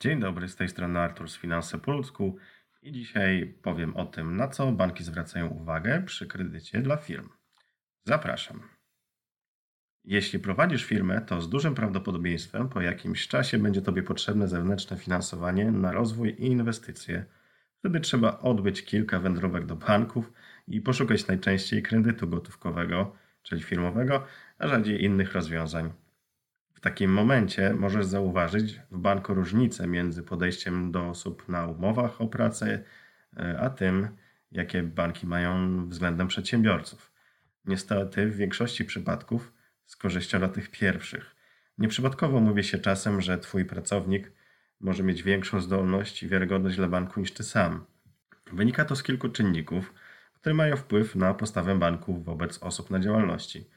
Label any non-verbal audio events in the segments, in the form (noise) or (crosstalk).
Dzień dobry, z tej strony Artur z Finanse po ludzku i dzisiaj powiem o tym, na co banki zwracają uwagę przy kredycie dla firm. Zapraszam. Jeśli prowadzisz firmę, to z dużym prawdopodobieństwem po jakimś czasie będzie Tobie potrzebne zewnętrzne finansowanie na rozwój i inwestycje. Wtedy trzeba odbyć kilka wędrówek do banków i poszukać najczęściej kredytu gotówkowego, czyli firmowego, a rzadziej innych rozwiązań. W takim momencie możesz zauważyć w banku różnicę między podejściem do osób na umowach o pracę, e, a tym, jakie banki mają względem przedsiębiorców. Niestety, w większości przypadków z korzyścią dla tych pierwszych. Nieprzypadkowo mówi się czasem, że Twój pracownik może mieć większą zdolność i wiarygodność dla banku niż Ty sam. Wynika to z kilku czynników, które mają wpływ na postawę banków wobec osób na działalności.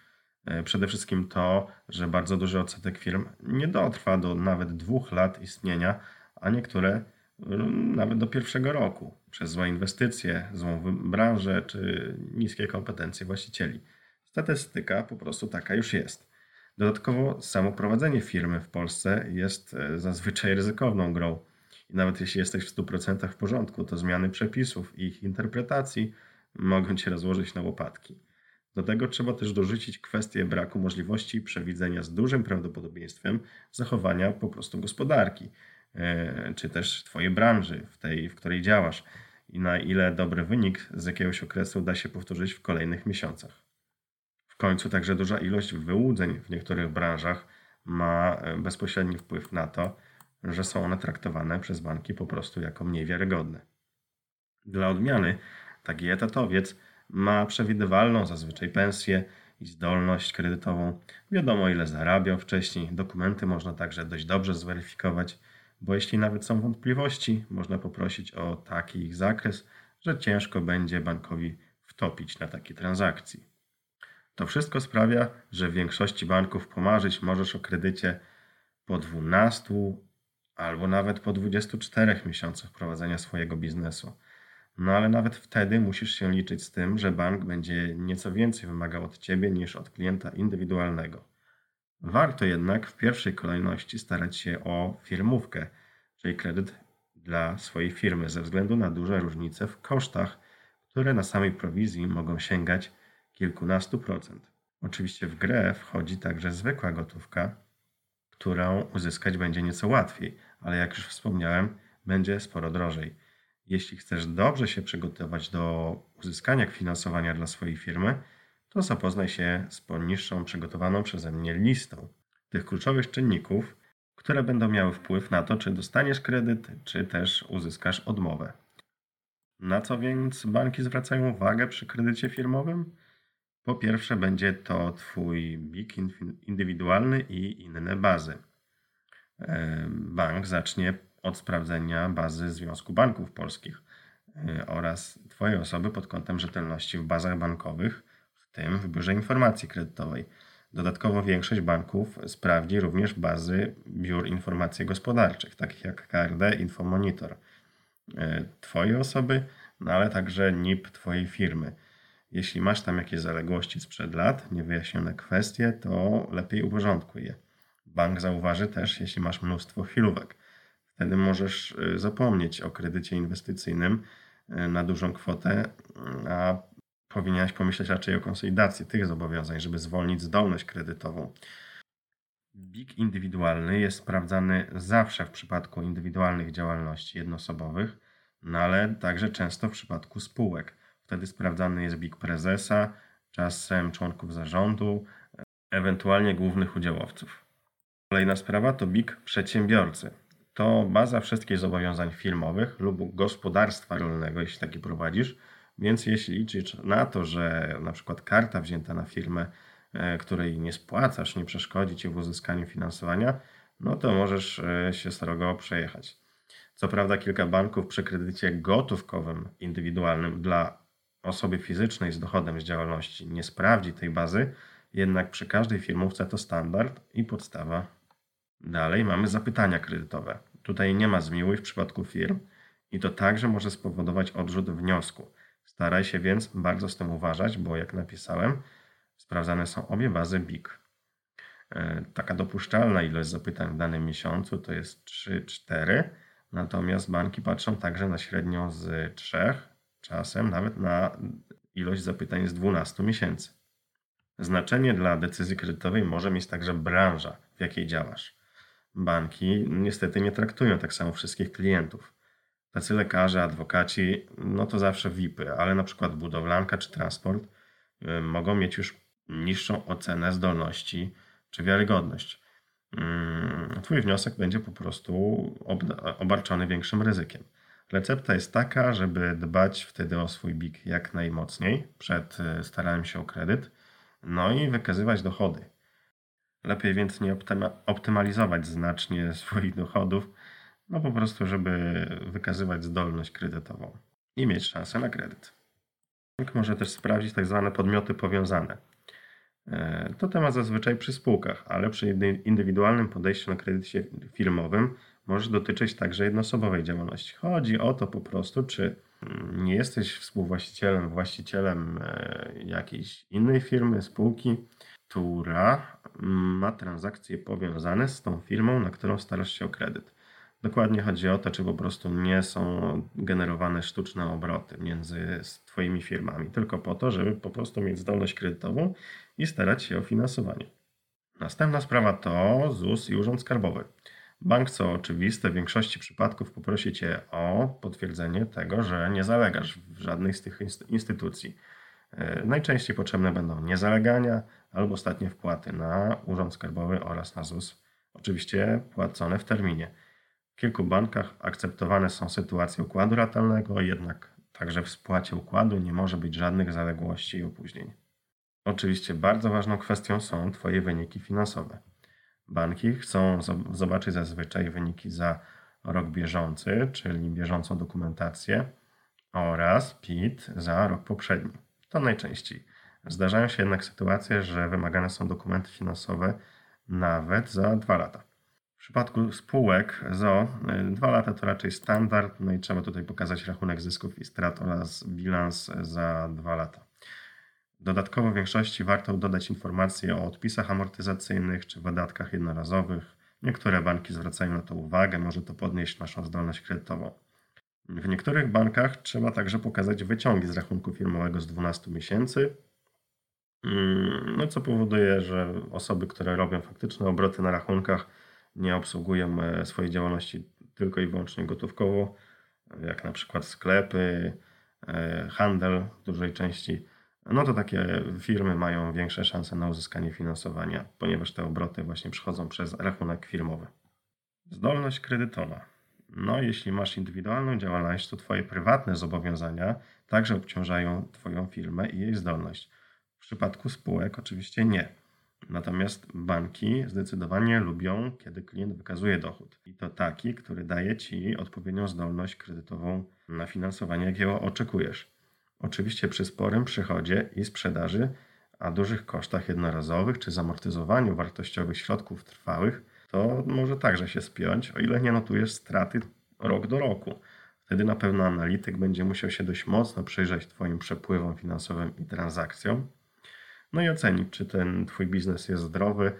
E, przede wszystkim to, że bardzo duży odsetek firm nie dotrwa do nawet dwóch lat istnienia, a niektóre mm, nawet do pierwszego roku przez złe inwestycje, złą branżę czy niskie kompetencje właścicieli. Statystyka po prostu taka już jest. Dodatkowo samo prowadzenie firmy w Polsce jest e, zazwyczaj ryzykowną grą. I nawet jeśli jesteś w 100% w porządku, to zmiany przepisów i ich interpretacji mogą cię rozłożyć na łopatki. Do tego trzeba też dorzucić kwestię braku możliwości przewidzenia z dużym prawdopodobieństwem zachowania po prostu gospodarki, e, czy też Twojej branży, w tej, w której działasz, i na ile dobry wynik z jakiegoś okresu da się powtórzyć w kolejnych miesiącach. W końcu także duża ilość wyłudzeń w niektórych branżach ma e, bezpośredni wpływ na to, że są one traktowane przez banki po prostu jako mniej wiarygodne. Dla odmiany taki etatowiec ma przewidywalną zazwyczaj pensję i zdolność kredytową. Wiadomo, ile zarabiał wcześniej. Dokumenty można także dość dobrze zweryfikować, bo jeśli nawet są wątpliwości, można poprosić o taki ich zakres, że ciężko będzie bankowi wtopić na takiej transakcji. To wszystko sprawia, że w większości banków pomarzyć możesz o kredycie po 12 albo nawet po 24 miesiącach prowadzenia swojego biznesu. No ale nawet wtedy musisz się liczyć z tym, że bank będzie nieco więcej wymagał od ciebie niż od klienta indywidualnego. Warto jednak w pierwszej kolejności starać się o firmówkę, czyli kredyt dla swojej firmy, ze względu na duże różnice w kosztach, które na samej prowizji mogą sięgać kilkunastu procent. Oczywiście w grę wchodzi także zwykła gotówka, którą uzyskać będzie nieco łatwiej, ale jak już wspomniałem, będzie sporo drożej. Jeśli chcesz dobrze się przygotować do uzyskania finansowania dla swojej firmy, to zapoznaj się z poniższą przygotowaną przeze mnie listą tych kluczowych czynników, które będą miały wpływ na to, czy dostaniesz kredyt, czy też uzyskasz odmowę. Na co więc banki zwracają uwagę przy kredycie firmowym? Po pierwsze, będzie to Twój BIK indywidualny i inne bazy. Bank zacznie od sprawdzenia bazy Związku Banków Polskich y, oraz Twojej osoby pod kątem rzetelności w bazach bankowych, w tym w Biurze Informacji Kredytowej. Dodatkowo większość banków sprawdzi również bazy biur informacji gospodarczych, takich jak KRD, Infomonitor. Y, Twojej osoby, no ale także NIP Twojej firmy. Jeśli masz tam jakieś zaległości sprzed lat, niewyjaśnione kwestie, to lepiej uporządkuj je. Bank zauważy też, jeśli masz mnóstwo chwilówek. Wtedy możesz y, zapomnieć o kredycie inwestycyjnym y, na dużą kwotę, a powinieneś pomyśleć raczej o konsolidacji tych zobowiązań, żeby zwolnić zdolność kredytową. BIG indywidualny jest sprawdzany zawsze w przypadku indywidualnych działalności jednoosobowych, no ale także często w przypadku spółek. Wtedy sprawdzany jest BIG prezesa, czasem członków zarządu, ewentualnie głównych udziałowców. Kolejna sprawa to BIG przedsiębiorcy to baza wszystkich zobowiązań firmowych lub gospodarstwa rolnego, jeśli taki prowadzisz. Więc jeśli liczysz na to, że na przykład karta wzięta na firmę, e, której nie spłacasz, nie przeszkodzi ci w uzyskaniu finansowania, no to możesz e, się srogo przejechać. Co prawda, kilka banków przy kredycie gotówkowym, indywidualnym dla osoby fizycznej z dochodem z działalności nie sprawdzi tej bazy, jednak przy każdej firmówce to standard i podstawa Dalej mamy zapytania kredytowe. Tutaj nie ma zmiłuj w przypadku firm i to także może spowodować odrzut wniosku. Staraj się więc bardzo z tym uważać, bo jak napisałem, sprawdzane są obie bazy BIK. E, taka dopuszczalna ilość zapytań w danym miesiącu to jest 3-4, natomiast banki patrzą także na średnią z 3, czasem nawet na ilość zapytań z 12 miesięcy. Znaczenie dla decyzji kredytowej może mieć także branża, w jakiej działasz. Banki niestety nie traktują tak samo wszystkich klientów. Tacy lekarze, adwokaci, no to zawsze VIPy, ale na przykład budowlanka czy transport y, mogą mieć już niższą ocenę zdolności czy wiarygodność. Mm, twój wniosek będzie po prostu obarczony większym ryzykiem. Recepta jest taka, żeby dbać wtedy o swój BIK jak najmocniej przed y, staraniem się o kredyt, no i wykazywać dochody. Lepiej więc nie optymalizować znacznie swoich dochodów, no po prostu, żeby wykazywać zdolność kredytową i mieć szansę na kredyt. Bank może też sprawdzić tak zwane podmioty powiązane. E, to temat zazwyczaj przy spółkach, ale przy indywidualnym podejściu na kredycie firmowym może dotyczyć także jednoosobowej działalności. Chodzi o to po prostu, czy mm, nie jesteś współwłaścicielem, właścicielem e, jakiejś innej firmy, spółki, która ma transakcje powiązane z tą firmą, na którą starasz się o kredyt. Dokładnie chodzi o to, czy po prostu nie są generowane sztuczne obroty między Twoimi firmami, tylko po to, żeby po prostu mieć zdolność kredytową i starać się o finansowanie. Następna sprawa to ZUS i Urząd Skarbowy. Bank, co oczywiste, w większości przypadków poprosi Cię o potwierdzenie tego, że nie zalegasz w żadnej z tych instytucji. E, najczęściej potrzebne będą niezalegania albo ostatnie wpłaty na Urząd Skarbowy oraz na ZUS, oczywiście płacone w terminie. W kilku bankach akceptowane są sytuacje układu ratalnego, jednak także w spłacie układu nie może być żadnych zaległości i opóźnień. Oczywiście bardzo ważną kwestią są Twoje wyniki finansowe. Banki chcą zobaczyć zazwyczaj wyniki za rok bieżący, czyli bieżącą dokumentację oraz PIT za rok poprzedni. To najczęściej. Zdarzają się jednak sytuacje, że wymagane są dokumenty finansowe nawet za dwa lata. W przypadku spółek ZO y, dwa lata to raczej standard, no i trzeba tutaj pokazać rachunek zysków i strat oraz bilans za dwa lata. Dodatkowo w większości warto dodać informacje o odpisach amortyzacyjnych czy wydatkach jednorazowych. Niektóre banki zwracają na to uwagę, może to podnieść naszą zdolność kredytową. W niektórych bankach trzeba także pokazać wyciągi z rachunku firmowego z 12 miesięcy, mm, no co powoduje, że osoby, które robią faktyczne obroty na rachunkach, nie obsługują e, swojej działalności tylko i wyłącznie gotówkowo, jak na przykład sklepy, e, handel w dużej części no to takie firmy mają większe szanse na uzyskanie finansowania, ponieważ te obroty właśnie przychodzą przez rachunek firmowy. Zdolność kredytowa. No, jeśli masz indywidualną działalność, to Twoje prywatne zobowiązania także obciążają Twoją firmę i jej zdolność. W przypadku spółek oczywiście nie. Natomiast banki zdecydowanie lubią, kiedy klient wykazuje dochód. I to taki, który daje Ci odpowiednią zdolność kredytową na finansowanie, jakiego oczekujesz. Oczywiście przy sporym przychodzie i sprzedaży, a dużych kosztach jednorazowych czy zamortyzowaniu wartościowych środków trwałych, to może także się spiąć, o ile nie notujesz straty rok do roku. Wtedy na pewno analityk będzie musiał się dość mocno przyjrzeć Twoim przepływom finansowym i transakcjom, no i ocenić, czy ten Twój biznes jest zdrowy,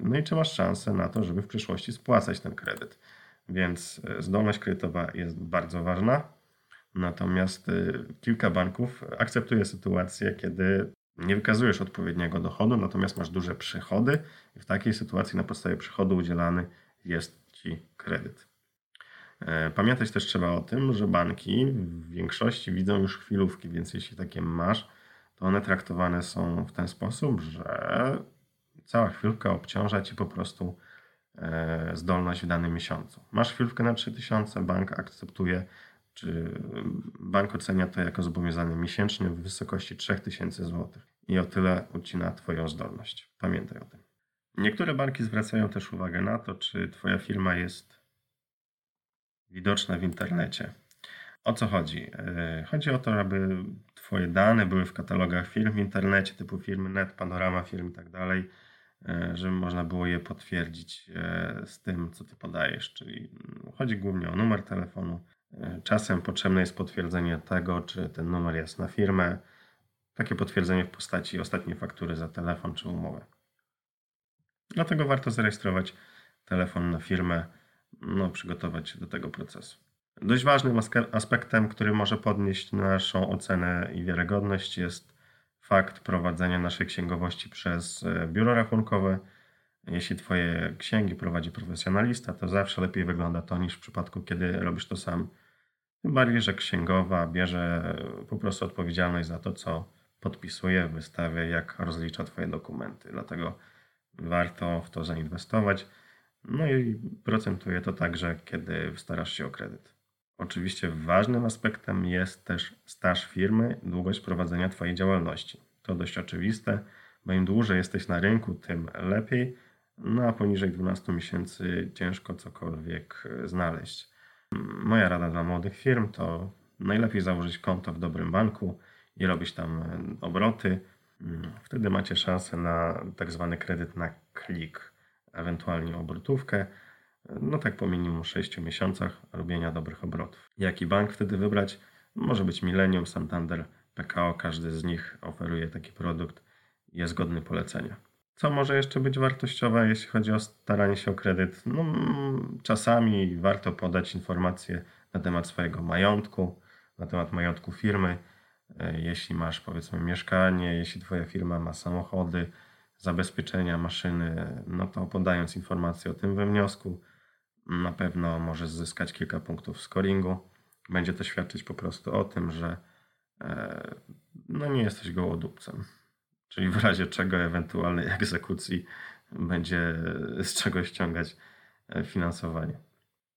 no i czy masz szansę na to, żeby w przyszłości spłacać ten kredyt. Więc e, zdolność kredytowa jest bardzo ważna. Natomiast y, kilka banków akceptuje sytuację, kiedy nie wykazujesz odpowiedniego dochodu, natomiast masz duże przychody i w takiej sytuacji na podstawie przychodu udzielany jest Ci kredyt. E, pamiętać też trzeba o tym, że banki w większości widzą już chwilówki, więc jeśli takie masz, to one traktowane są w ten sposób, że cała chwilówka obciąża Ci po prostu e, zdolność w danym miesiącu. Masz chwilówkę na 3000, bank akceptuje czy bank ocenia to jako zobowiązanie miesięczne w wysokości 3000 zł i o tyle ucina Twoją zdolność. Pamiętaj o tym. Niektóre banki zwracają też uwagę na to, czy Twoja firma jest widoczna w internecie. O co chodzi? E, chodzi o to, aby Twoje dane były w katalogach firm w internecie, typu firmy Net, Panorama Firm i tak dalej, e, żeby można było je potwierdzić e, z tym, co Ty podajesz. Czyli chodzi głównie o numer telefonu, Czasem potrzebne jest potwierdzenie tego, czy ten numer jest na firmę. Takie potwierdzenie w postaci ostatniej faktury za telefon czy umowę. Dlatego warto zarejestrować telefon na firmę, no, przygotować się do tego procesu. Dość ważnym aspektem, który może podnieść naszą ocenę i wiarygodność, jest fakt prowadzenia naszej księgowości przez e, biuro rachunkowe. Jeśli Twoje księgi prowadzi profesjonalista, to zawsze lepiej wygląda to niż w przypadku, kiedy robisz to sam. Tym bardziej, że księgowa bierze po prostu odpowiedzialność za to, co podpisuje, wystawia, jak rozlicza Twoje dokumenty. Dlatego warto w to zainwestować. No i procentuje to także, kiedy starasz się o kredyt. Oczywiście ważnym aspektem jest też staż firmy, długość prowadzenia Twojej działalności. To dość oczywiste, bo im dłużej jesteś na rynku, tym lepiej, no a poniżej 12 miesięcy ciężko cokolwiek znaleźć. Moja rada dla młodych firm to najlepiej założyć konto w dobrym banku i robić tam obroty. Wtedy macie szansę na tak zwany kredyt na klik, ewentualnie obrotówkę. No tak po minimum 6 miesiącach robienia dobrych obrotów. Jaki bank wtedy wybrać? Może być Millennium, Santander, PKO, każdy z nich oferuje taki produkt jest godny polecenia. Co może jeszcze być wartościowe, jeśli chodzi o staranie się o kredyt? No, czasami warto podać informacje na temat swojego majątku, na temat majątku firmy. E, jeśli masz powiedzmy mieszkanie, jeśli Twoja firma ma samochody, zabezpieczenia, maszyny, no to podając informacje o tym we wniosku, na pewno możesz zyskać kilka punktów scoringu. Będzie to świadczyć po prostu o tym, że e, no nie jesteś gołodupcem. Czyli w razie czego ewentualnej (laughs) egzekucji będzie z czego ściągać e, finansowanie.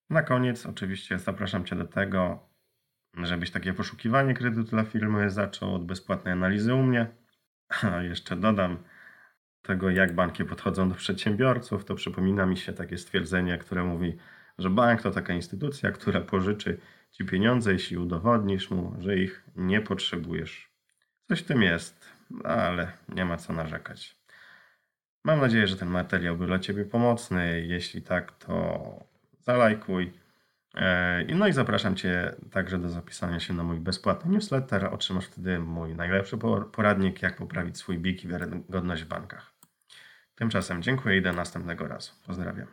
Na koniec oczywiście zapraszam Cię do tego, żebyś takie poszukiwanie kredytu dla firmy zaczął od bezpłatnej analizy u mnie. A jeszcze dodam tego, jak banki podchodzą do przedsiębiorców, to przypomina mi się takie stwierdzenie, które mówi, że bank to taka instytucja, która pożyczy Ci pieniądze, jeśli udowodnisz mu, że ich nie potrzebujesz. Coś w tym jest, ale nie ma co narzekać. Mam nadzieję, że ten materiał był dla Ciebie pomocny. Jeśli tak, to zalajkuj. E, no i zapraszam Cię także do zapisania się na mój bezpłatny newsletter. Otrzymasz wtedy mój najlepszy poradnik, jak poprawić swój BIK i wiarygodność w bankach. Tymczasem dziękuję i do następnego razu. Pozdrawiam.